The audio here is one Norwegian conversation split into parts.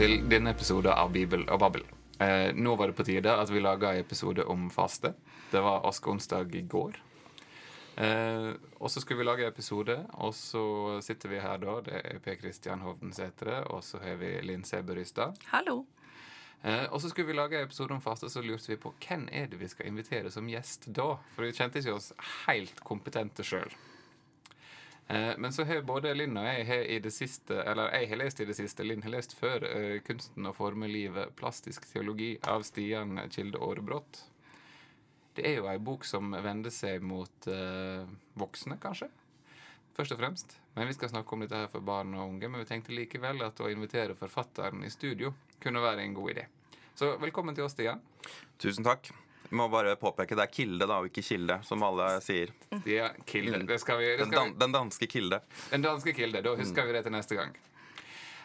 Til denne episoden av Bibel og Babbel. Eh, nå var det på tide at vi laga en episode om faste. Det var askeonsdag i går. Eh, og så skulle vi lage en episode, og så sitter vi her da. Det er Per Kristian Hovden Sætre, og så har vi Linn Sæbø Hallo. Eh, og så skulle vi lage en episode om faste, så lurte vi på hvem er det vi skal invitere som gjest da? For vi kjente ikke oss helt kompetente sjøl. Eh, men så har både Linn og jeg har i det siste, eller jeg har lest i det siste, Linn har lest før, eh, 'Kunsten å forme livet plastisk teologi' av Stian Kilde Aarebrot. Det er jo ei bok som vender seg mot eh, voksne, kanskje. Først og fremst. Men vi skal snakke om dette her for barn og unge. Men vi tenkte likevel at å invitere forfatteren i studio kunne være en god idé. Så velkommen til oss, Stian. Tusen takk. Må bare påpeke det er Kilde, da, og ikke Kilde, som alle sier. Ja, Kilde. Det skal vi, det Den, dan den danske Kilde. Den danske Kilde. Da husker vi det til neste gang.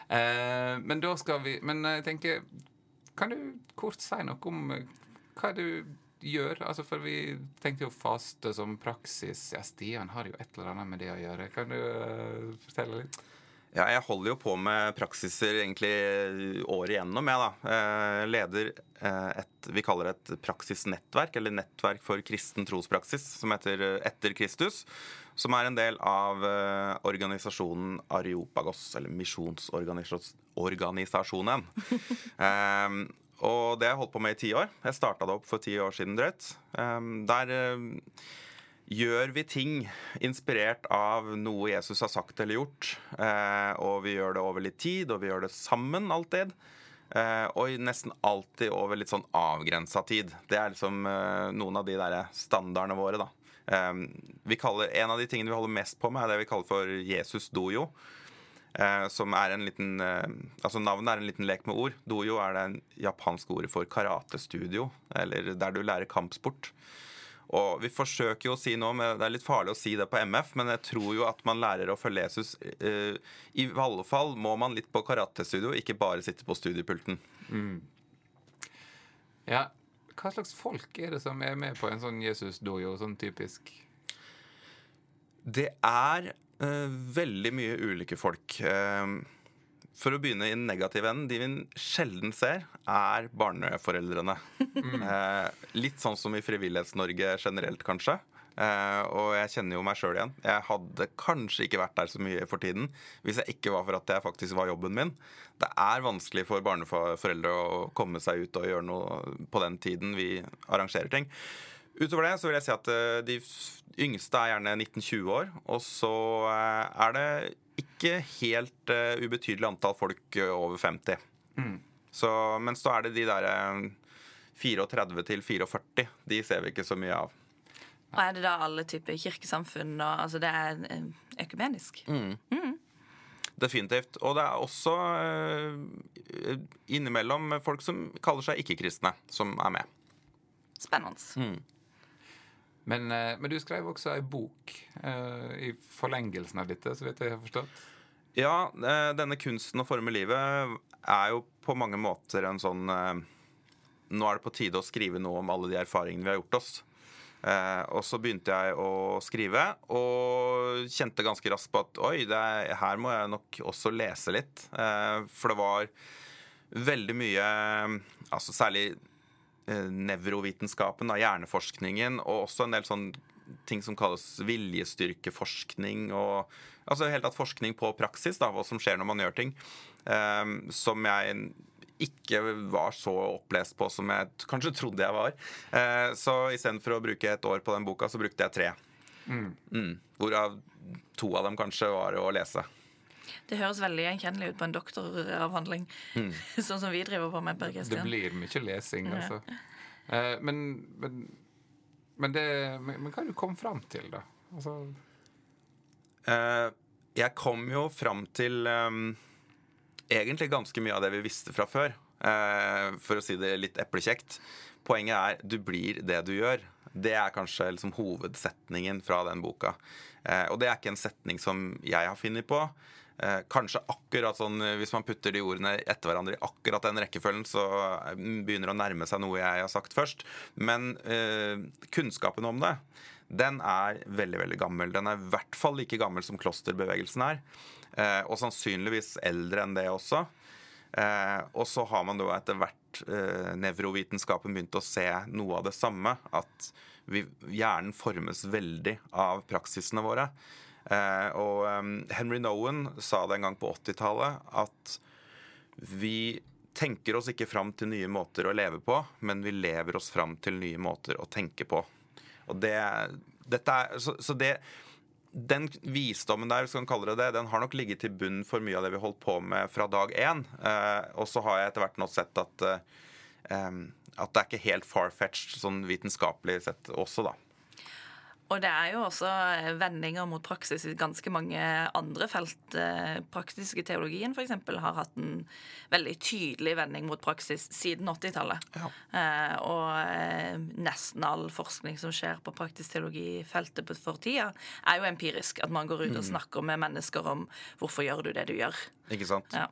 Uh, men da skal vi Men jeg tenker Kan du kort si noe om eh, hva du gjør? Altså, for vi tenkte jo faste som praksis. Ja, Stian har jo et eller annet med det å gjøre. Kan du uh, fortelle litt? Ja, jeg holder jo på med praksiser egentlig året igjennom, jeg, da. Eh, leder eh, et vi kaller et praksisnettverk, eller Nettverk for kristen trospraksis, som heter eh, Etter Kristus. Som er en del av eh, organisasjonen Areopagos, eller Misjonsorganisasjonen. um, og det har jeg holdt på med i ti år. Jeg starta det opp for ti år siden drøyt. Um, der eh, gjør vi ting inspirert av noe Jesus har sagt eller gjort. Eh, og vi gjør det over litt tid, og vi gjør det sammen alltid. Eh, og nesten alltid over litt sånn avgrensa tid. Det er liksom eh, noen av de der standardene våre, da. Vi kaller, en av de tingene vi holder mest på med, er det vi kaller for Jesus dojo. Som er en liten Altså Navnet er en liten lek med ord. Dojo er det en japansk ordet for karatestudio, eller der du lærer kampsport. Og vi forsøker jo å si noe, men Det er litt farlig å si det på MF, men jeg tror jo at man lærer å følge Jesus. Eh, I alle fall må man litt på karatestudio, ikke bare sitte på studiepulten. Ja, hva slags folk er det som er med på en sånn Jesus-dojo, sånn typisk? Det er uh, veldig mye ulike folk. Eh, for å begynne i den negative enden, de vi sjelden ser, er barneforeldrene. Eh, litt sånn som i Frivillighets-Norge generelt, kanskje. Eh, og jeg kjenner jo meg sjøl igjen. Jeg hadde kanskje ikke vært der så mye for tiden hvis jeg ikke var for at det faktisk var jobben min. Det er vanskelig for barneforeldre å komme seg ut og gjøre noe på den tiden vi arrangerer ting. Utover det så vil jeg si at eh, de yngste er gjerne 19-20 år. Og så eh, er det ikke helt uh, ubetydelig antall folk eh, over 50. Så, men så er det de der eh, 34 til 44. De ser vi ikke så mye av. Og er det da alle typer kirkesamfunn? Og, altså det er eh, økumenisk? Definitivt. Og det er også uh, innimellom folk som kaller seg ikke-kristne, som er med. Spennende. Men, eh, men du skrev også ei bok eh, i forlengelsen av dette, så vidt jeg har forstått. Ja, eh, denne kunsten å forme livet er jo på mange måter en sånn Nå er det på tide å skrive noe om alle de erfaringene vi har gjort oss. Og så begynte jeg å skrive, og kjente ganske raskt på at oi, er, her må jeg nok også lese litt. For det var veldig mye Altså særlig nevrovitenskapen, da, hjerneforskningen, og også en del sånn ting som kalles viljestyrkeforskning og altså helt tatt forskning på praksis, da, hva som skjer når man gjør ting, um, som jeg ikke var så opplest på som jeg kanskje trodde jeg var. Uh, så istedenfor å bruke et år på den boka, så brukte jeg tre. Mm. Hvorav to av dem kanskje var å lese. Det høres veldig gjenkjennelig ut på en doktoravhandling. sånn som vi driver på med, Per Det blir mye lesing, altså. Eh, men, men, men, det, men, men hva har du kommet fram til, da? Altså, Eh, jeg kom jo fram til um, egentlig ganske mye av det vi visste fra før. Eh, for å si det litt eplekjekt. Poenget er du blir det du gjør. Det er kanskje liksom hovedsetningen fra den boka. Eh, og det er ikke en setning som jeg har funnet på. Eh, kanskje akkurat sånn eh, Hvis man putter de ordene etter hverandre i akkurat den rekkefølgen, så eh, begynner det å nærme seg noe jeg har sagt først. Men eh, kunnskapen om det, den er veldig veldig gammel. Den er i hvert fall like gammel som klosterbevegelsen er. Eh, og sannsynligvis eldre enn det også. Og så har man da etter hvert nevrovitenskapen begynt å se noe av det samme. At vi, hjernen formes veldig av praksisene våre. Eh, og Henry Nowen sa det en gang på 80-tallet at vi tenker oss ikke fram til nye måter å leve på, men vi lever oss fram til nye måter å tenke på. Og det, dette er, så, så det, den visdommen der, skal man kalle det det, den har nok ligget til bunn for mye av det vi holdt på med fra dag én. Eh, og så har jeg etter hvert nå sett at, eh, at det er ikke helt far-fetched sånn vitenskapelig sett også, da. Og det er jo også eh, vendinger mot praksis i ganske mange andre felt. Eh, praktiske teologien f.eks. har hatt en veldig tydelig vending mot praksis siden 80-tallet. Ja. Eh, og nesten all forskning som skjer på praktisk teologifeltet for tida, er jo empirisk. At man går ut og mm. snakker med mennesker om hvorfor gjør du det du gjør. Ikke sant? Ja.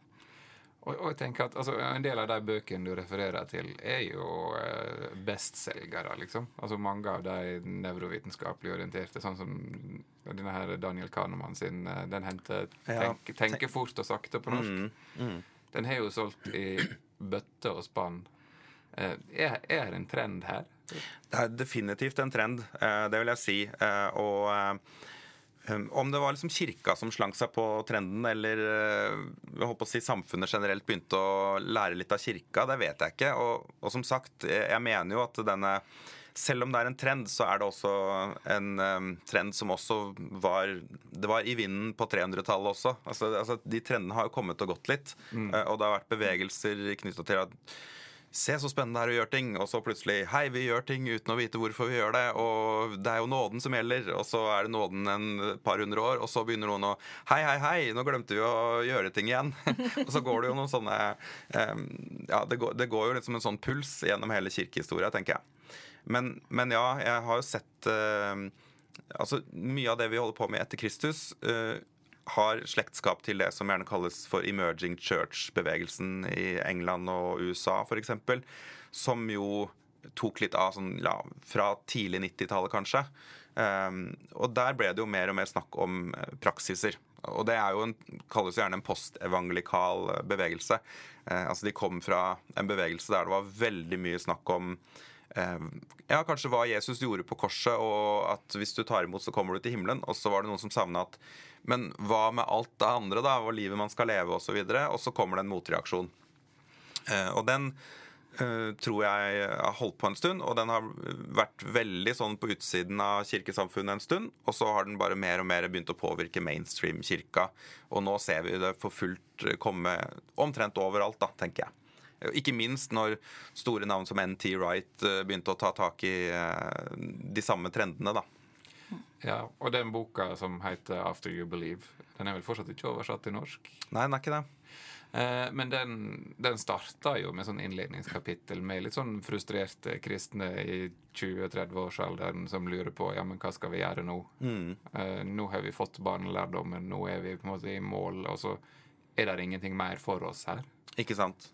Og, og, jeg tenker at altså, En del av de bøkene du refererer til, er jo eh, bestselgere. liksom. Altså Mange av de nevrovitenskapelig orienterte, sånn som denne her Daniel Kahneman sin eh, Den henter tenk, 'Tenke fort og sakte' på norsk. Mm, mm. Den har jo solgt i bøtte og spann. Eh, er, er det en trend her? Det er definitivt en trend, eh, det vil jeg si. Eh, og om det var liksom kirka som slank seg på trenden, eller eh, jeg håper å si samfunnet generelt begynte å lære litt av kirka, det vet jeg ikke. Og, og som sagt, jeg mener jo at denne selv om det er en trend, så er det også en um, trend som også var Det var i vinden på 300-tallet også. Altså, altså, De trendene har jo kommet og gått litt. Mm. Uh, og det har vært bevegelser knytta til at Se så spennende det er å gjøre ting. Og så plutselig Hei, vi gjør ting uten å vite hvorfor vi gjør det. Og det er jo nåden som gjelder. Og så er det nåden en par hundre år, og så begynner noen å Hei, hei, hei, nå glemte vi å gjøre ting igjen. og så går det jo noen sånne um, Ja, det går, det går, jo litt som en sånn puls gjennom hele kirkehistoria, tenker jeg. Men, men, ja, jeg har jo sett uh, Altså, mye av det vi holder på med etter Kristus uh, har slektskap til det som gjerne kalles for emerging church-bevegelsen i England og USA f.eks., som jo tok litt av sånn, ja, fra tidlig 90-tallet, kanskje. Um, og der ble det jo mer og mer snakk om eh, praksiser. Og det er jo en, kalles gjerne en postevangelikal eh, bevegelse. Uh, altså De kom fra en bevegelse der det var veldig mye snakk om uh, ja, kanskje hva Jesus gjorde på korset, og at hvis du tar imot, så kommer du til himmelen. Og så var det noen som savna at men hva med alt det andre, da, og livet man skal leve osv.? Og, så og så kommer det en motreaksjon. Eh, og den eh, tror jeg har holdt på en stund, og den har vært veldig sånn på utsiden av kirkesamfunnet en stund. Og så har den bare mer og mer begynt å påvirke mainstream-kirka. Og nå ser vi det for fullt komme omtrent overalt, da, tenker jeg. Ikke minst når store navn som NT Wright eh, begynte å ta tak i de samme trendene. da. Ja, Og den boka som heter 'After You Believe', den er vel fortsatt ikke oversatt til norsk? Nei, den er ikke det. Eh, men den, den starta jo med sånn innledningskapittel med litt sånn frustrerte kristne i 20-30-årsalderen som lurer på ja, men hva skal vi gjøre nå. Mm. Eh, nå har vi fått barnelærdommen, nå er vi på en måte i mål, og så er det ingenting mer for oss her. Ikke sant.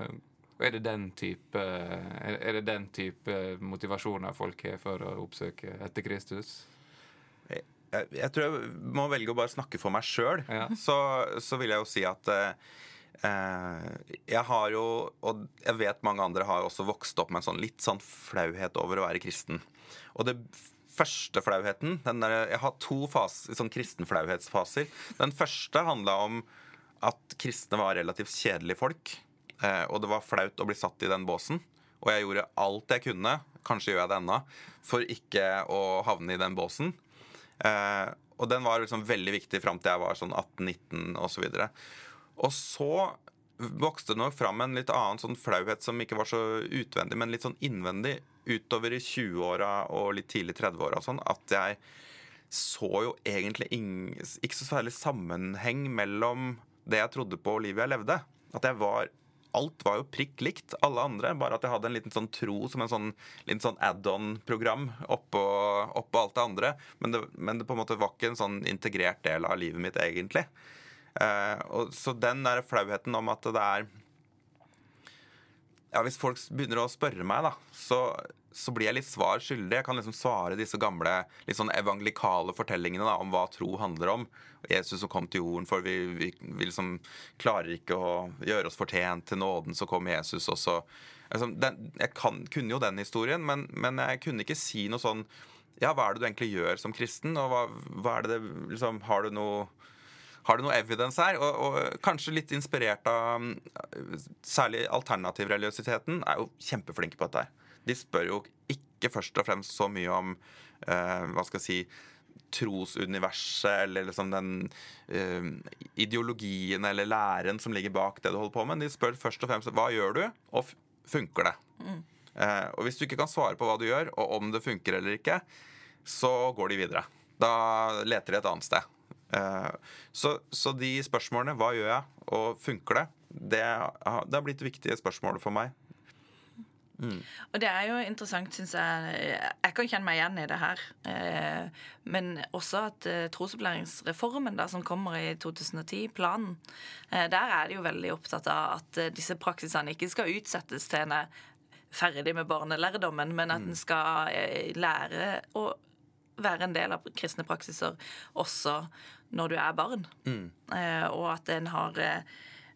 Eh, er det den type, er det den type motivasjoner folk har for å oppsøke etter Kristus? jeg, jeg, tror jeg må velge å bare snakke for meg sjøl. Ja. Så, så, vil jeg jo si at eh, jeg har jo, og jeg vet mange andre har også vokst opp med en sånn litt sånn flauhet over å være kristen. Og det første flauheten der, Jeg har to fas, sånn kristenflauhetsfaser. Den første handla om at kristne var relativt kjedelige folk. Eh, og det var flaut å bli satt i den båsen. Og jeg gjorde alt jeg kunne, kanskje gjør jeg det ennå, for ikke å havne i den båsen. Eh, og den var liksom veldig viktig fram til jeg var sånn 18-19 osv. Og, og så vokste det nok fram en litt annen sånn flauhet som ikke var så utvendig, men litt sånn innvendig utover i 20-åra og litt tidlig 30-åra. Sånn at jeg så jo egentlig ikke så særlig sammenheng mellom det jeg trodde på og livet jeg levde. At jeg var alt var jo prikk likt alle andre, bare at jeg hadde en liten sånn tro som en sånn, sånn add-on-program oppå, oppå, alt det andre. Men det, men det, på en måte var ikke en sånn integrert del av livet mitt, egentlig. Eh, og, så den der flauheten om at det er ja, Hvis folk begynner å spørre meg, da, så, så blir jeg litt svar skyldig. Jeg kan liksom svare disse gamle litt sånn evangelikale fortellingene da, om hva tro handler om. Jesus som kom til jorden, for vi, vi, vi liksom klarer ikke å gjøre oss fortjent til nåden, så kom Jesus, også. altså, den, Jeg kan, kunne jo den historien, men, men, jeg kunne ikke si noe sånn Ja, hva er det du egentlig gjør som kristen, og hva, hva er det liksom Har du noe har du noe evidence her? Og, og, kanskje litt inspirert av Særlig alternativreligiositeten er jo kjempeflinke på dette. De spør jo ikke først og fremst så mye om eh, hva skal jeg si trosuniverset eller liksom den eh, ideologien eller læren som ligger bak det du holder på med. De spør først og fremst hva gjør du, og funker det? Mm. Eh, og hvis du ikke kan svare på hva du gjør, og om det funker eller ikke, så går de videre. Da leter de et annet sted. Uh, så, så, de spørsmålene, hva gjør jeg, og funker det, det, det har blitt viktige spørsmål for meg. Mm. Og det er jo interessant, syns jeg. Jeg kan kjenne meg igjen i det her. Eh, men også at eh, trosopplæringsreformen da, som kommer i 2010, planen, eh, der er de jo veldig opptatt av at eh, disse praksisene ikke skal utsettes til en er ferdig med barnelærdommen, men at mm. en skal eh, lære å være en del av kristne praksiser også når du er barn. Mm. Eh, og at en har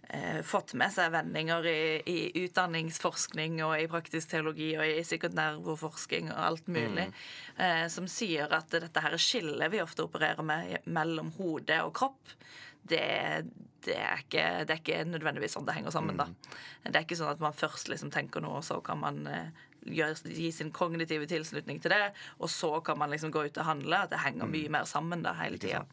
eh, fått med seg vendinger i, i, utdanningsforskning og i praktisk teologi og i sekundærforskning og alt mulig, mm. eh, som sier at dette her skillet vi ofte opererer med mellom hode og kropp, det, det, er ikke, det, er ikke, nødvendigvis sånn det henger sammen. Mm. da. Det er ikke sånn at man først liksom tenker noe, og så kan man eh, gi sin kognitive tilslutning til det, og så kan man liksom gå ut og handle. At det henger mm. mye mer sammen da hele tida.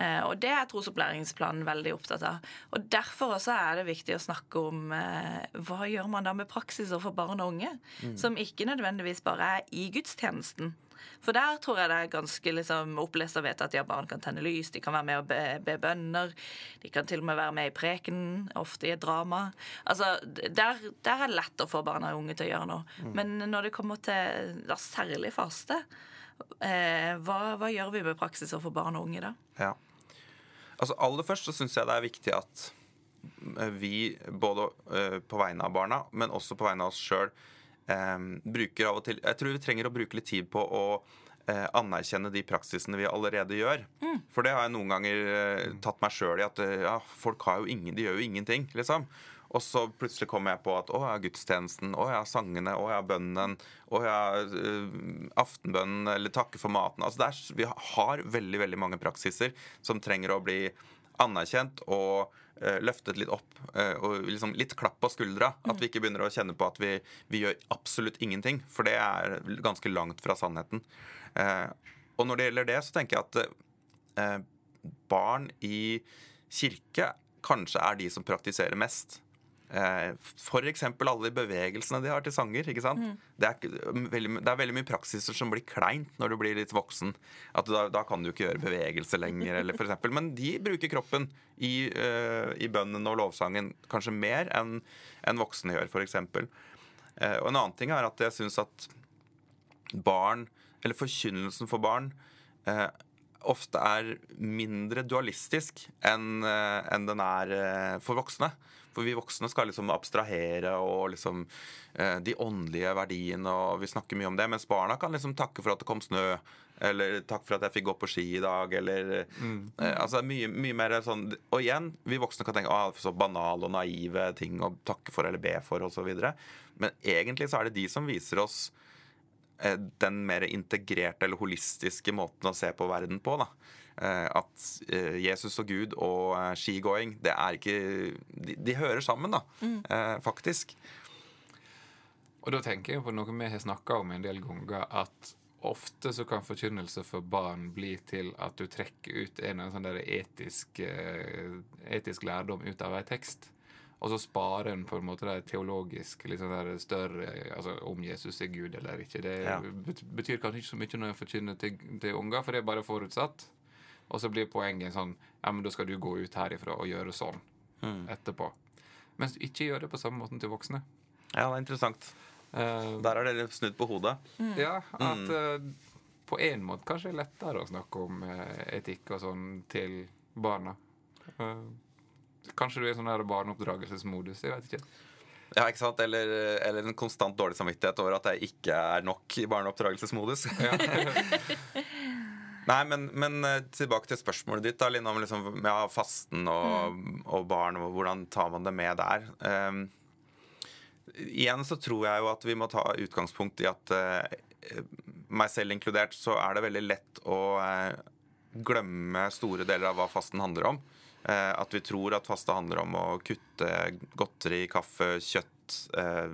Eh, og det er trosopplæringsplanen veldig opptatt av. Og Derfor også er det viktig å snakke om eh, hva gjør man da med praksiser for barn og unge, mm. som ikke nødvendigvis bare er i gudstjenesten. For der tror jeg det er ganske liksom, opplest og vite at ja, barn kan tenne lys, de kan være med og be, be bønner. De kan til og med være med i prekenen, ofte i et drama. Altså, der, der, er det lett å få barn og unge til å gjøre noe. Mm. Men når det kommer til da, særlig faste, eh, hva, hva, gjør vi med praksiser for barn og unge da? Ja. Altså Aller først så syns jeg det er viktig at eh, vi, både uh, på vegne av barna, men også på vegne av oss sjøl, eh, bruker av og til Jeg tror vi trenger å bruke litt tid på å anerkjenne de praksisene vi allerede gjør. Mm. For det har jeg noen ganger tatt meg sjøl i at ja, folk har jo ingen, de gjør jo ingenting, liksom. Og så plutselig kommer jeg på at å ja, gudstjenesten, å ja, sangene, å ja, bønnen, å ja, uh, aftenbønnen eller takke for maten. Altså er, Vi har veldig veldig mange praksiser som trenger å bli anerkjent og uh, løftet litt opp. Uh, og liksom litt klapp på skuldra. At vi ikke begynner å kjenne på at vi, vi gjør absolutt ingenting. For det er ganske langt fra sannheten. og når det gjelder det, så tenker jeg at barn i kirke kanskje er de som praktiserer mest. Eh, F.eks. alle de bevegelsene de har til sanger. ikke sant? Mm. Det, er veldig, det, er veldig, mye praksiser som blir kleint når du blir litt voksen. At da, da kan du ikke gjøre bevegelse lenger, eller for. Men de bruker kroppen i, uh, i bønnen og lovsangen kanskje mer enn en voksne gjør, f.eks. Uh, og en annen ting er at jeg syns at barn, eller forkynnelsen for barn, uh, ofte er mindre dualistisk enn en den er for voksne. For vi voksne skal liksom abstrahere og liksom eh, de åndelige verdiene, og vi snakker mye om det. Mens barna kan liksom takke for at det kom snø. Eller takk for at jeg fikk gå på ski i dag. Eller mm. eh, altså mye, mye, mer sånn Og igjen, vi voksne kan tenke ah, så banale og naive ting å takke for eller be for osv. Men egentlig så er det de som viser oss eh, den mer integrerte eller holistiske måten å se på verden på. da Eh, at eh, Jesus og Gud og eh, skigåing, det er ikke De, de hører sammen, da. Mm. Faktisk. Og da tenker jeg på noe vi har snakka om en del ganger, at ofte så kan forkynnelse for barn bli til at du trekker ut en sånn der etisk, etisk lærdom ut av en tekst. Og så sparer en på en måte det teologisk litt sånn der større altså Om Jesus er Gud eller ikke. Det ja. betyr kanskje ikke så mye når en forkynner til, til unger, for det er bare forutsatt. Og så blir poenget sånn Ja, men da skal du gå ut herifra og gjøre sånn mm. etterpå. Mens du ikke gjør det på samme måten til voksne. Ja, det er interessant. Uh, Der er dere snudd på hodet. Mm. Ja, at uh, på en måte kanskje er lettere å snakke om uh, etikk og sånn til barna. Kanskje du er i sånn barneoppdragelsesmodus. Jeg vet ikke. Ja, ikke sant? Eller, eller en konstant dårlig samvittighet over at jeg ikke er nok i barneoppdragelsesmodus. Nei, men, men, eh, tilbake til spørsmålet ditt, da, Linn, om liksom, ja, fasten og, mm. og, barn. og Hvordan tar man det med der? Um, igjen så tror jeg jo at vi må ta utgangspunkt i at uh, meg selv inkludert, så er det veldig lett å uh, glemme store deler av hva fasten handler om. Uh, at vi tror at faste handler om å kutte godteri, kaffe, kjøtt,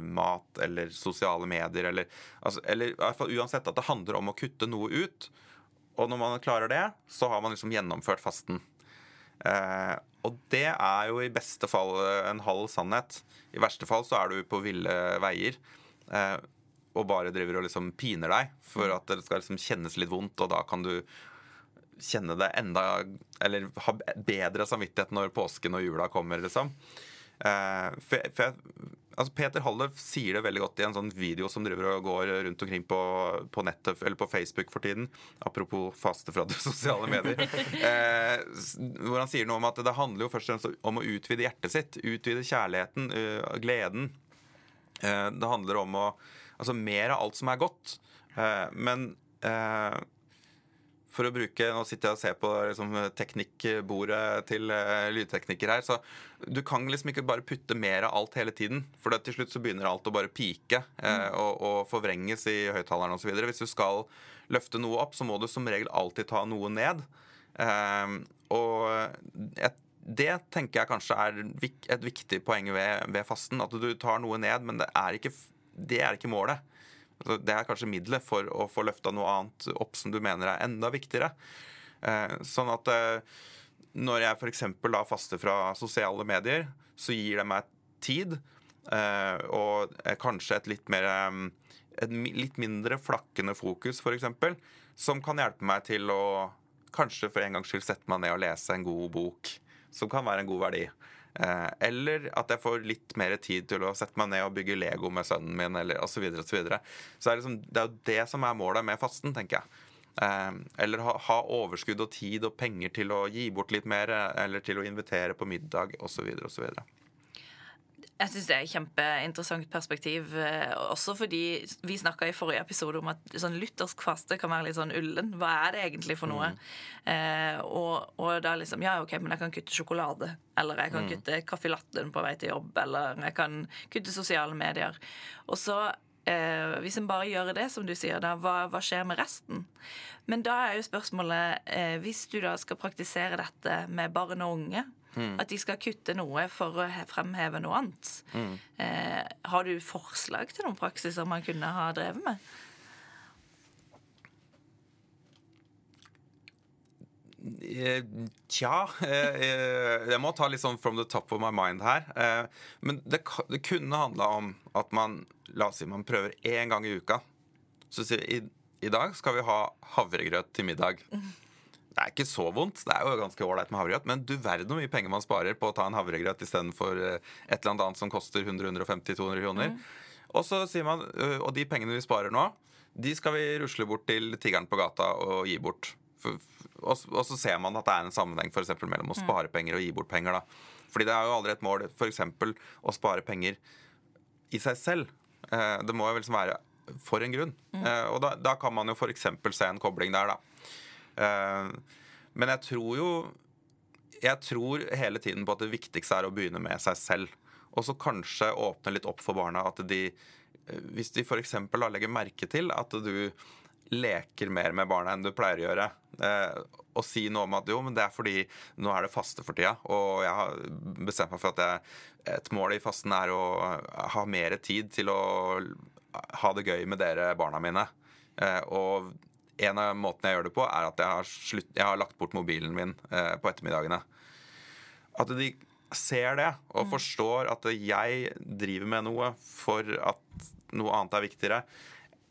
mat eller sosiale medier. Eller, altså, eller i hvert fall uansett at det handler om å kutte noe ut. Og når man klarer det, så har man liksom gjennomført fasten. Eh, og det er jo i beste fall en halv sannhet. I verste fall så er du på ville veier eh, og bare driver og liksom piner deg for at det skal liksom kjennes litt vondt, og da kan du kjenne det enda Eller ha bedre samvittighet når påsken og jula kommer, liksom. Eh, for, for altså Peter Halle sier det veldig godt i en sånn video som driver og går rundt omkring på, på nettet, eller på Facebook for tiden. Apropos faste fra de sosiale medier. Eh, hvor han sier noe om at det handler jo først og fremst om å utvide hjertet sitt. Utvide kjærligheten, uh, gleden. Eh, det handler om å Altså mer av alt som er godt. Eh, men eh, for å bruke Nå sitter jeg og ser på liksom, teknikkbordet til uh, lydtekniker her. Så du kan liksom ikke bare putte mer av alt hele tiden. For det, til slutt så begynner alt å bare pike uh, og, og, forvrenges i høyttaleren osv. Hvis du skal løfte noe opp, så må du som regel alltid ta noe ned. Uh, og et, det tenker jeg kanskje er et viktig poeng ved, ved fasten. At du tar noe ned, men det er ikke, det er ikke målet. Altså, det er kanskje middelet for å få løfta noe annet opp som du mener er enda viktigere. Eh, sånn at eh, når jeg f.eks. da faster fra sosiale medier, så gir det meg tid eh, og kanskje et litt mer et litt mindre flakkende fokus, f.eks., som kan hjelpe meg til å kanskje for en gangs skyld sette meg ned og lese en god bok, som kan være en god verdi. Eh, eller at jeg får litt mer tid til å sette meg ned og bygge Lego med sønnen min. eller og Så, videre, og så, videre. så er det, liksom, det er jo det som er målet med fasten, tenker jeg. Eh, eller ha, ha, overskudd og tid og penger til å gi bort litt mer, eller til å invitere på middag osv. osv. Jeg syns det er et kjempeinteressant perspektiv. Eh, også fordi vi snakka i forrige episode om at sånn luthersk faste kan være litt sånn ullen. Hva er det egentlig for noe? Mm. Eh, og, og, da liksom Ja, OK, men jeg kan kutte sjokolade. Eller jeg kan mm. kutte caffè latten på vei til jobb. Eller jeg kan kutte sosiale medier. Og så eh, hvis en bare gjør det, som du sier, da, hva, hva skjer med resten? Men da er jo spørsmålet eh, Hvis du da skal praktisere dette med barn og unge Mm. At de skal kutte noe for å fremheve noe annet. Mm. Eh, har du forslag til noen praksiser man kunne ha drevet med? Eh, tja eh, eh, Jeg må ta litt sånn from the top of my mind her. Men det, det kunne handla om at man La oss si man prøver én gang i uka. Så sier i, i dag skal vi ha havregrøt til middag. Det er ikke så vondt. Det er jo ganske ålreit med havregrøt. Men du verden hvor mye penger man sparer på å ta en havregrøt istedenfor eh, et eller annet som koster 100-150-200 kroner. Mm. Og så sier man, øh, og de pengene vi sparer nå, de skal vi rusle bort til tiggeren på gata og gi bort. For, og, og, så ser man at det er en sammenheng for mellom å mm. spare penger og gi bort penger. da. Fordi det er jo aldri et mål f.eks. å spare penger i seg selv. Eh, det må jo liksom være for en grunn. Mm. Eh, og da, da, kan man jo f.eks. se en kobling der, da. Eh, men jeg tror jo Jeg tror hele tiden på at det viktigste er å begynne med seg selv. Og så kanskje åpne litt opp for barna. At de, eh, hvis de f.eks. legger merke til at du leker mer med barna enn du pleier å gjøre. Eh, og si noe om at jo, men det er fordi nå er det faste for tida. Og jeg har bestemt meg for at jeg, et mål i fasten er å ha mer tid til å ha det gøy med dere barna mine. Og en av måtene jeg gjør det på, er at jeg har, slutt, jeg har lagt bort mobilen min eh, på ettermiddagene. At de ser det og mm. forstår at jeg driver med noe for at noe annet er viktigere.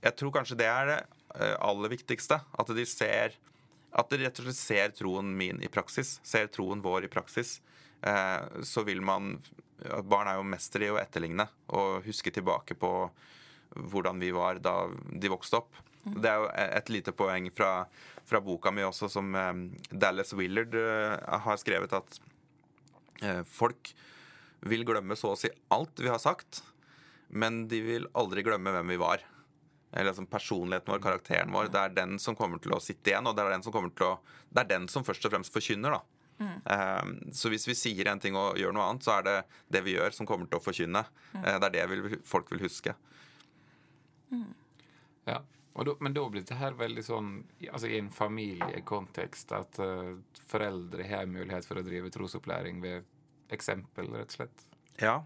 Jeg tror kanskje det er det eh, aller viktigste. At de ser At de rett og slett ser troen min i praksis. Ser troen vår i praksis. Eh, så vil man Barn er jo mestere i å etterligne og huske tilbake på hvordan vi var da de vokste opp. Det er jo et lite poeng fra, fra boka mi også, som Dallas Willard uh, har skrevet, at uh, folk vil glemme så å si alt vi har sagt, men de vil aldri glemme hvem vi var. Eller liksom personligheten vår, karakteren vår. Det er den som kommer til å sitte igjen, og det er den som, kommer til å, det er den som først og fremst forkynner. da. Eh, Så hvis vi sier en ting og gjør noe annet, så er det det vi gjør, som kommer til å forkynne. Eh, Det er det vil- folk vil huske. Ja. Da, men da blir det her veldig sånn altså i en familiekontekst at uh, foreldre har mulighet for å drive trosopplæring ved eksempel, rett og slett. Ja.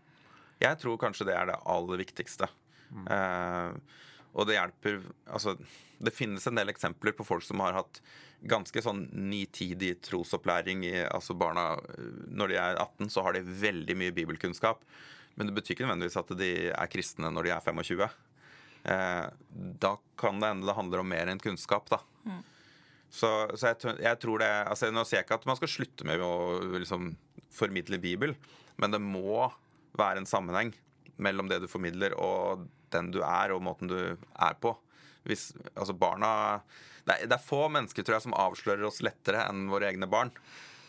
Jeg tror kanskje det er det aller viktigste. Eh, og det hjelper Altså, det finnes en del eksempler på folk som har hatt ganske sånn nitidig trosopplæring. I, altså barna eh, Når de er 18, så har de veldig mye bibelkunnskap. Men det betyr ikke nødvendigvis at de er kristne når de er 25. Eh, da kan det hende det handler om mer enn kunnskap, da. Så, så jeg, jeg tror det altså Nå sier jeg ikke at man skal slutte med å liksom, formidle Bibel, men det må være en sammenheng mellom det du formidler, og den du er, og måten du er på. Hvis, altså barna det er, det er få mennesker tror jeg, som avslører oss lettere enn våre egne barn.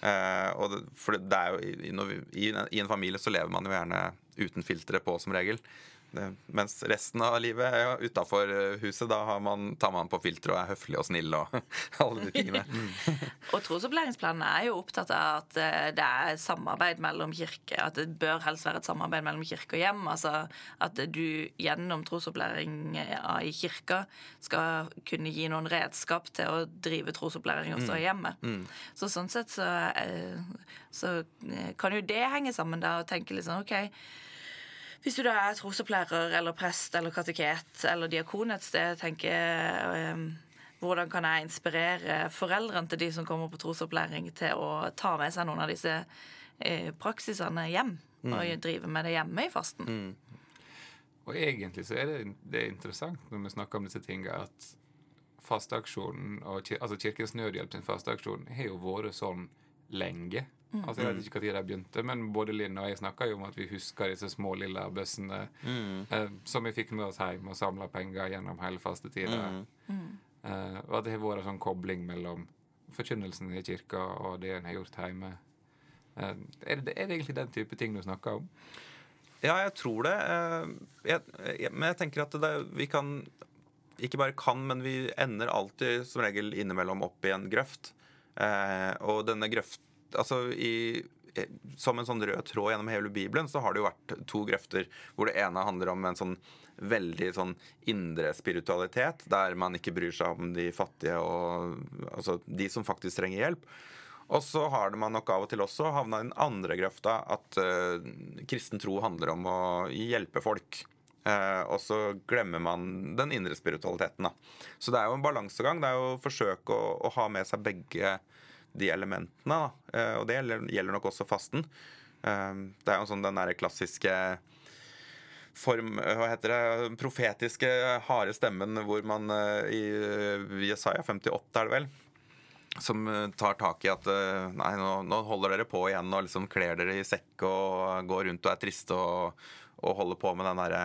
Eh, og det, for det er jo, i, i, I en familie så lever man jo gjerne uten filtre på, som regel. Det, mens resten av livet ja, utafor huset, da har man, tar man på filter og er høflig og snill og alle de tingene. Og trosopplæringsplanen er jo opptatt av at eh, det er samarbeid mellom kirke. At det bør helst være et samarbeid mellom kirke og hjem. Altså at du gjennom trosopplæring eh, i kirka skal kunne gi noen redskap til å drive trosopplæring også i hjemmet. Så sånn sett så, eh, så eh, kan jo det henge sammen da og tenke litt sånn OK. Hvis du da er trosopplærer eller prest eller kateket eller diakon et sted, tenker um, hvordan kan jeg inspirere foreldrene til de som kommer på trosopplæring, til å ta med seg noen av disse eh, praksisene hjem? Og drive med det hjemme i fasten? Og egentlig så er det, det er interessant når vi snakker om disse tingene, at fasteaksjonen, altså Kirkens Nødhjelp sin fasteaksjon, har jo vært sånn lenge. Altså Jeg vet ikke når de begynte, men både Linn og jeg snakka om at vi husker disse små lilla bøssene eh, som vi fikk med oss hjem og samla penger gjennom hele fastetida. Eh, og at det har vært en sånn kobling mellom forkynnelsen i kirka og det en har gjort hjemme. Eh, er, det, er det egentlig den type ting du snakker om? Ja, jeg tror det. eh, Jeg, jeg, men jeg tenker at det, vi kan Ikke bare kan, men vi ender alltid som regel innimellom opp i en grøft. Eh, og denne grøft Altså i som en sånn rød tråd gjennom hele Bibelen så har det jo vært to grøfter. Hvor det ene handler om en sånn veldig sånn indre spiritualitet, der man ikke bryr seg om de fattige og altså de som faktisk trenger hjelp. Og så har man nok av og til også havna i den andre grøfta at uh, kristen tro handler om å hjelpe folk. Uh, og så glemmer man den indre spiritualiteten. Da. Så det er jo en balansegang. Det er jo å forsøke å, å ha med seg begge de elementene. Da. Eh, og det gjelder, nok også fasten. Eh, det er jo sånn den derre klassiske form, hva heter det, profetiske, harde stemmen hvor man eh, i Jesaja 58, er det vel, som tar tak i at nei, nå, nå holder dere på igjen og liksom kler dere i sekk og går rundt og er triste og, og holder på med den derre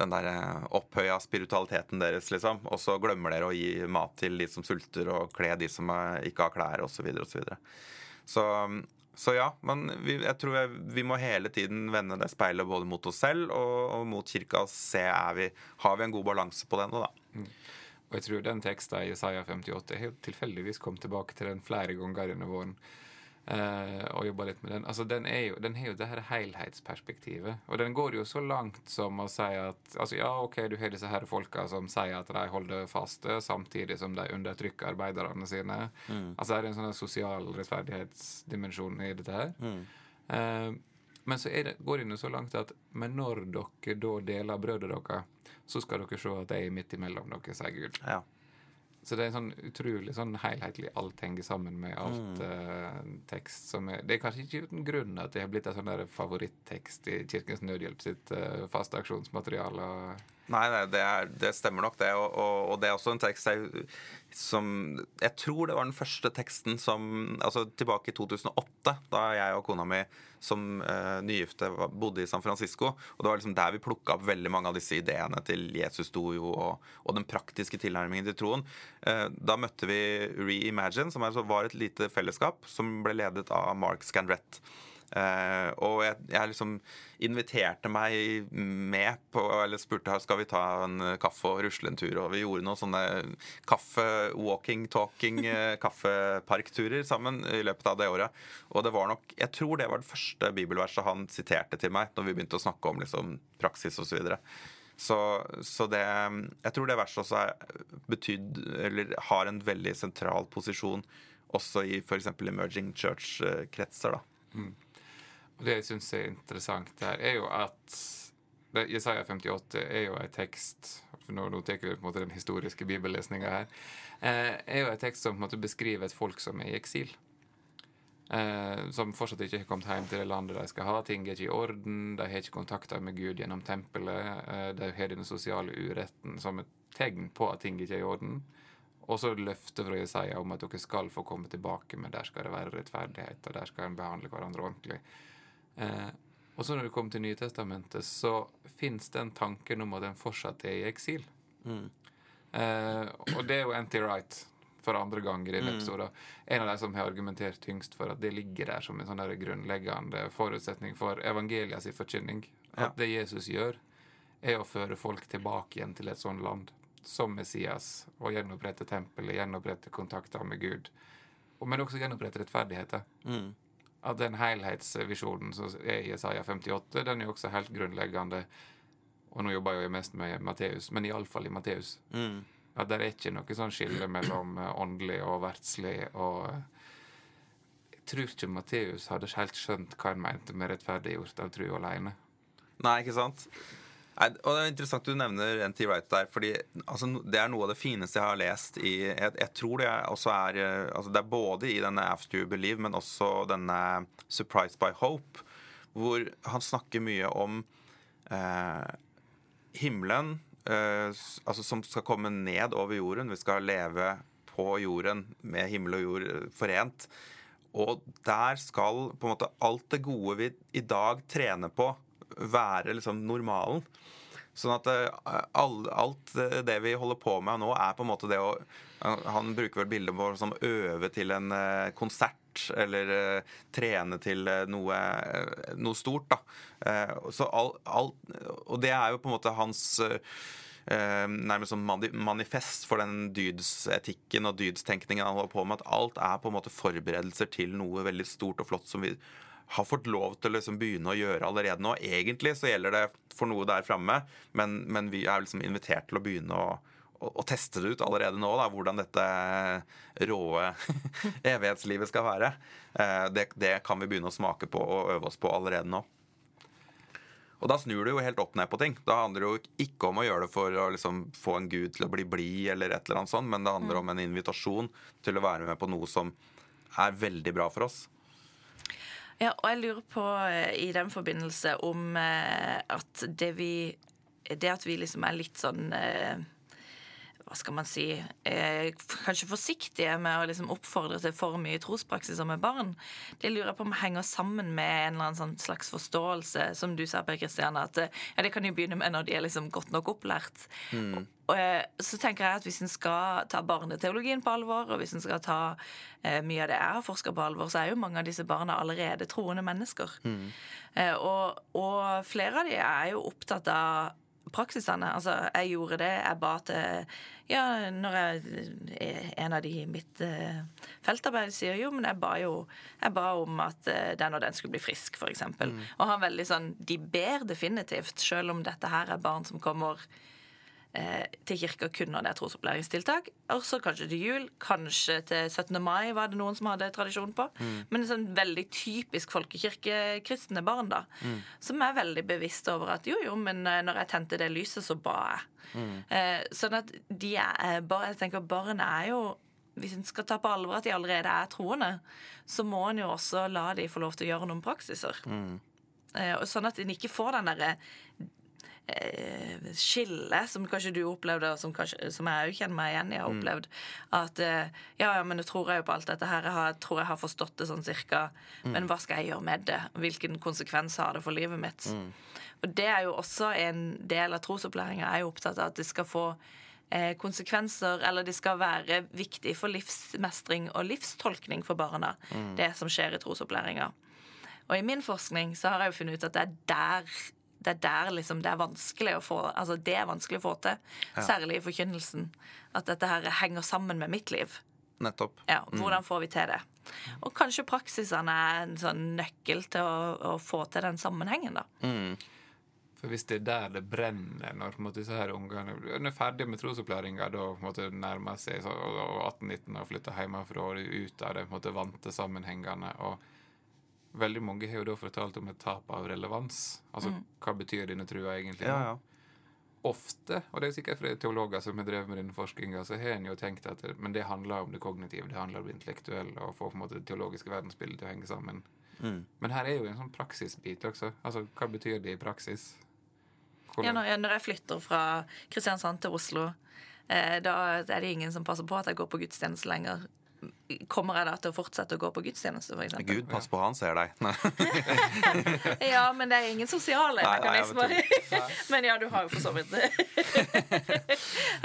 den der eh, opphøya spiritualiteten deres, liksom. Og så glemmer dere å gi mat til de som sulter, og kle de som eh, ikke har klær, osv. Så, videre, og så, videre. så ja, men vi, jeg tror jeg, vi må hele tiden vende det speilet både mot oss selv og, og mot kirka og se er vi, har vi en god balanse på det nå, Da. Og jeg tror den teksten i Isaiah 58 helt tilfeldigvis kommet tilbake til den flere ganger under våren. Eh, og jobba litt med den. Altså, den, er jo, den har jo det her helhetsperspektivet. Og den går jo så langt som å si at altså, Ja, OK, du har disse her folka som sier at de holder faste, samtidig som de undertrykker arbeiderne sine. Altså, det er en sånn sosial rettferdighetsdimensjon i dette her. Eh, men så det, går det jo så langt at Men når dere da deler brødet deres, så skal dere se at jeg er midt imellom dere, sier Gud. Ja. Så det er en sånn utrolig sånn helhetlig alt henger sammen med alt eh, tekst som er Det er kanskje ikke uten grunn at det har blitt en sånn der favorittekst i Kirkens Nødhjelp sitt uh, faste aksjonsmateriale. og Nei, nei det, er, det stemmer nok, det. Og, og, og det er også en tekst jeg, som Jeg tror det var den første teksten som Altså tilbake i 2008, da jeg og kona mi som uh, nygifte bodde i San Francisco. Og det var liksom der vi plukka opp veldig mange av disse ideene til Jesus sto jo, og, og den praktiske tilnærmingen til troen. Uh, da møtte vi Reimagine, som altså var et lite fellesskap som ble ledet av Mark Scandrett. Eh, og jeg, jeg liksom inviterte meg med på Eller spurte her, skal vi ta en kaffe og rusle en tur. Og vi gjorde noen sånne kaffe, walking, talking, eh, kaffeparkturer sammen i løpet av det året. Og det var nok Jeg tror det var det første bibelverset han siterte til meg når vi begynte å snakke om liksom, praksis osv. Så, videre. så Så det Jeg tror det verset også er betydd Eller har en veldig sentral posisjon også i f.eks. emerging church-kretser. da. Mm. Det jeg syns er interessant her, er jo at det, Jesaja 58 er jo en tekst Nå, nå tar vi på en måte den historiske bibellesninga her. Eh, er jo en tekst som på en måte beskriver et folk som er i eksil. Eh, som fortsatt ikke har kommet hjem til det landet de skal ha. Ting er ikke i orden. De har ikke kontakter med Gud gjennom tempelet. Eh, de har den sosiale uretten som et tegn på at ting ikke er i orden. Og så løftet fra Jesaja om at dere skal få komme tilbake, men der skal det være rettferdighet, og der skal en behandle hverandre ordentlig. Eh, og så når det kommer til Nytestamentet, så fins den tanken om at en fortsatt er i eksil. Mm. Eh, og det er jo Anti Right for andre ganger i denne mm. episoden. En av de som har argumentert tyngst for at det ligger der som en sånn grunnleggende forutsetning for evangelias forkynning. At det Jesus gjør, er å føre folk tilbake igjen til et sånt land som Messias og gjenopprette tempelet, gjenopprette kontakter med Gud. Men også gjenopprette rettferdigheter. Mm at den helhetsvisjonen som er i Isaiah 58, den er jo også helt grunnleggende. Og nå jobber jeg jo mest med Matteus, men iallfall i Matteus. Mm. At det er ikke noe sånn skille mellom eh, åndelig og verdslig. og eh, Jeg tror ikke Matteus hadde helt skjønt hva han mente med rettferdiggjort av tro alene. Nei, ikke sant? Og Det er interessant du nevner NT Wright der. fordi altså, Det er noe av det fineste jeg har lest i Jeg, jeg tror det også er eh, altså, Det er både i denne After You Believe, men også denne Surprised by Hope, hvor han snakker mye om eh, himmelen eh, altså, som skal komme ned over jorden. Vi skal leve på jorden med himmel og jord eh, forent. Og der skal på en måte alt det gode vi i dag trener på, være liksom normalen. Sånn at all, alt det vi holder på med nå, er på en måte det å Han bruker vel bildet på som øve til en konsert. Eller trene til noe, noe, stort, da. så alt, all, og det er jo på en måte hans nærmest som manifest for den dydsetikken og dydstenkningen han holder på med. At alt er på en måte forberedelser til noe veldig stort og flott som vi har fått lov til å liksom begynne å gjøre allerede nå. Egentlig så gjelder det for noe der framme, men, men, vi er liksom invitert til å begynne å, å, å teste det ut allerede nå, da, hvordan dette råe evighetslivet skal være. Eh, det, det, kan vi begynne å smake på og øve oss på allerede nå. Og da snur du jo helt opp ned på ting. Da handler det jo ikke om å gjøre det for å liksom få en gud til å bli blid, eller et eller annet sånt, men det handler mm. om en invitasjon til å være med på noe som er veldig bra for oss. Ja, og jeg lurer på eh, i den forbindelse om eh, at det vi Det at vi liksom er litt sånn eh, hva skal man si Kanskje forsiktige med å liksom oppfordre til for mye trospraksiser med barn. Det lurer jeg på om henger sammen med en eller annen sånn slags forståelse, som du sa, Per Kristian, at ja, det kan jo begynne med når de er liksom godt nok opplært. Mm. Eh, så tenker jeg at hvis en skal ta barneteologien på alvor, og hvis en skal ta eh, mye av det jeg har forska på alvor, så er jo mange av disse barna allerede troende mennesker. Mm. Eh, og, og flere av de er jo opptatt av praksisene. Altså, jeg gjorde det. Jeg ba til Ja, når jeg En av de i mitt feltarbeid sier jo, men jeg ba jo jeg ba om at den og den skulle bli frisk, f.eks. Mm. Og han veldig sånn De ber definitivt, selv om dette her er barn som kommer til kirka kun når det er trosopplæringstiltak. Også kanskje til jul. Kanskje til 17. mai var det noen som hadde tradisjon på. Mm. Men sånn veldig typisk folkekirkekristne barn, da. Mm. Som er veldig bevisst over at jo, jo, men eh, når jeg tente det lyset, så ba jeg. Mm. Eh, sånn at de er bare, Jeg tenker barn er jo hvis en skal ta på alvor at de allerede er troende, så må en jo også la de få lov til å gjøre noen praksiser. Mm. Eh, sånn at en ikke får den derre eh, skille, som kanskje du opplevde, og som, kanskje, som jeg òg kjenner meg igjen i har mm. opplevd. At eh, ja, ja, men nå tror jeg jo på alt dette her. Jeg har, tror jeg har forstått det sånn cirka. Mm. Men hva skal jeg gjøre med det? Hvilken konsekvens har det for livet mitt? Mm. Og det er jo også en del av trosopplæringa. Jeg er jo opptatt av at det skal få eh, konsekvenser, eller det skal være viktig for livsmestring og livstolkning for barna, mm. det som skjer i trosopplæringa. Og i min forskning så har jeg jo funnet ut at det er der det er der liksom det er vanskelig å få Altså det er vanskelig å få til. Særlig i forkynnelsen. At dette her henger sammen med mitt liv. Nettopp. Ja, Hvordan får vi til det? Og kanskje praksisene er en sånn nøkkel til å, å få til den sammenhengen, da. For hvis det er der det brenner når på en måte, disse her ungene er ferdig med trosopplæringa, da på en måte nærmer seg 18-19 og flytter hjemmefra og ut av det på en måte vante sammenhengene. og Veldig mange har jo da fortalt om et tap av relevans. Altså, Hva betyr denne trua egentlig? Ja, ja. Ofte, og det er sikkert fordi teologer som har drevet med denne forskninga, så har en jo tenkt at det, men det handler om det kognitive, det handler om det intellektuelle, og få på en måte det teologiske verdensbildet til å henge sammen. Mm. Men her er jo en sånn praksisbit også. Altså, Hva betyr det i praksis? Ja, når, jeg, når jeg flytter fra Kristiansand til Oslo, eh, da er det ingen som passer på at jeg går på gudstjeneste lenger. Kommer jeg da til å fortsette å gå på gudstjeneste, eksempel? Gud, pass på, han ser deg. Ja, men det er ingen sosiale Nei, nei, men ja, du har jo for så vidt det.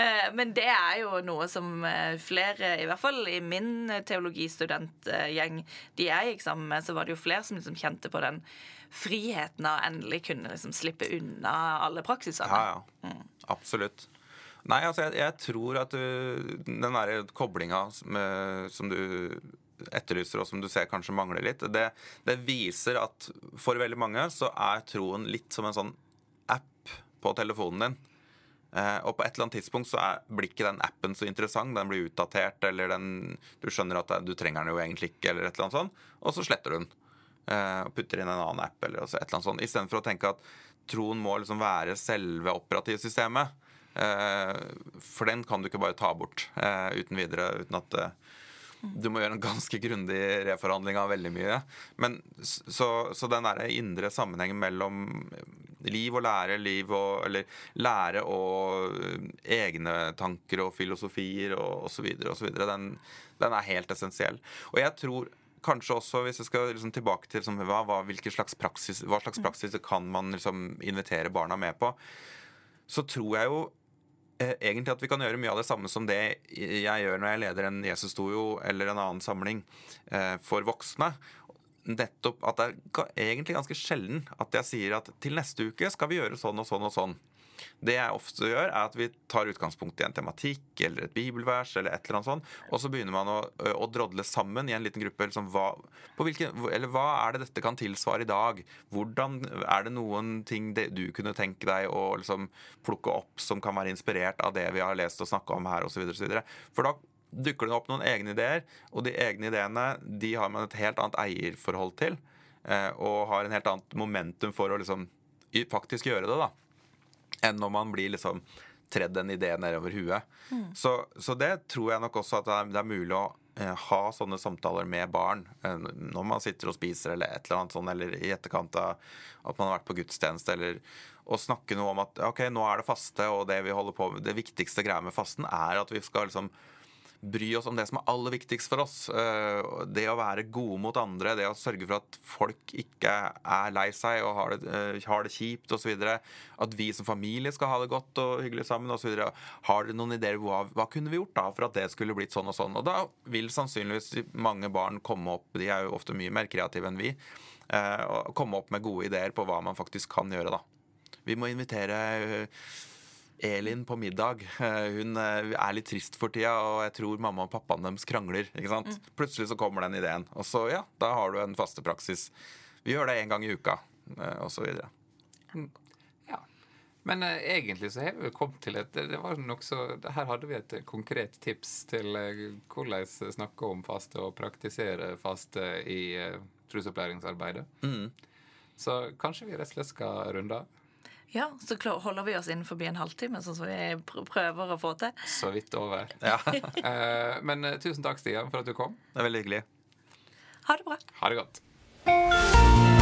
Eh, Men det er jo noe som eh, flere, i hvert fall i min teologistudentgjeng, de jeg gikk sammen med, så var det jo flere som liksom kjente på den friheten av endelig kunne liksom slippe unna alle praksisene. Ja, ja. Absolutt. Nei, altså, jeg, jeg tror at du, den derre koblinga som, eh, som du etterlyser, og som du ser kanskje mangler litt, det, det viser at for veldig mange så er troen litt som en sånn app på telefonen din. Eh, og på et eller annet tidspunkt så er, blir ikke den appen så interessant. Den blir utdatert, eller den, du skjønner at du trenger den jo egentlig ikke, eller et eller annet sånt. Og så sletter du den. Eh, og putter inn en annen app, eller et eller annet sånt. Istedenfor å tenke at troen må liksom være selve operativsystemet. Eh, for den kan du ikke bare ta bort eh, uten videre, uten at eh, du må gjøre en ganske grundig reforhandling av veldig mye. Men så, så den der indre sammenhengen mellom liv og lære, liv og Eller lære og egne tanker og filosofier og osv., osv., den, den er helt essensiell. Og jeg tror kanskje også, hvis jeg skal liksom tilbake til liksom, hva, hva, slags praksis, hva slags praksis kan man liksom invitere barna med på, så tror jeg jo egentlig at vi kan gjøre mye av det samme som det jeg gjør når jeg leder en Jesus-stojo eller en annen samling eh, for voksne. Nettopp at det er egentlig ganske sjelden at jeg sier at til neste uke skal vi gjøre sånn og sånn og sånn. Det jeg ofte gjør, er at vi tar utgangspunkt i en tematikk eller et bibelvers, eller et eller annet sånt, og så begynner man å, å drodle sammen i en liten gruppe. Liksom, hva, hvilken, eller hva er det dette kan tilsvare i dag? Hvordan Er det noen ting det, du kunne tenke deg å liksom, plukke opp som kan være inspirert av det vi har lest og snakka om her, osv.? For da dukker det opp noen egne ideer, og de egne ideene de har man et helt annet eierforhold til, og har en helt annet momentum for å liksom faktisk gjøre det, da enn når man blir liksom tredd en idé nedover huet. Så, så det tror jeg nok også at det er, det er mulig å eh, ha sånne samtaler med barn eh, når man sitter og spiser eller et eller annet sånt, eller i etterkant av at man har vært på gudstjeneste, eller å snakke noe om at ok, nå er det faste, og det vi holder på med, det viktigste greia med fasten er at vi skal liksom bry oss om det som er aller viktigst for oss. Eh, Det å være gode mot andre, det å sørge for at folk ikke er lei seg og har det, eh, har det kjipt osv. At vi som familie skal ha det godt og hyggelig sammen osv. Har dere noen ideer hva, hva kunne vi gjort da for at det skulle blitt sånn og sånn? Og da vil sannsynligvis mange barn komme opp, de er jo ofte mye mer kreative enn vi, eh, komme opp med gode ideer på hva man faktisk kan gjøre, da. Vi må invitere Elin på middag. Eh, Hun eh, er litt trist for tida, og jeg tror mamma og pappaen deres krangler. ikke sant? Plutselig så kommer den ideen, og så ja, da har du en faste praksis. Vi gjør det én gang i uka, osv. og så videre. Ja. Men uh, egentlig så har vi kommet til et det var nok så, Her hadde vi et konkret tips til uh, hvordan snakke om faste og praktisere faste i uh, trosopplæringsarbeidet. Mm. Så kanskje vi rett og slett skal runde av. Ja, så holder vi oss innenfor en halvtime, sånn som vi prøver å få til. Så vidt over. Ja, Eh, men eh, tusen takk, Stian, for at du kom. det er veldig hyggelig. Ha det bra. Ha det godt.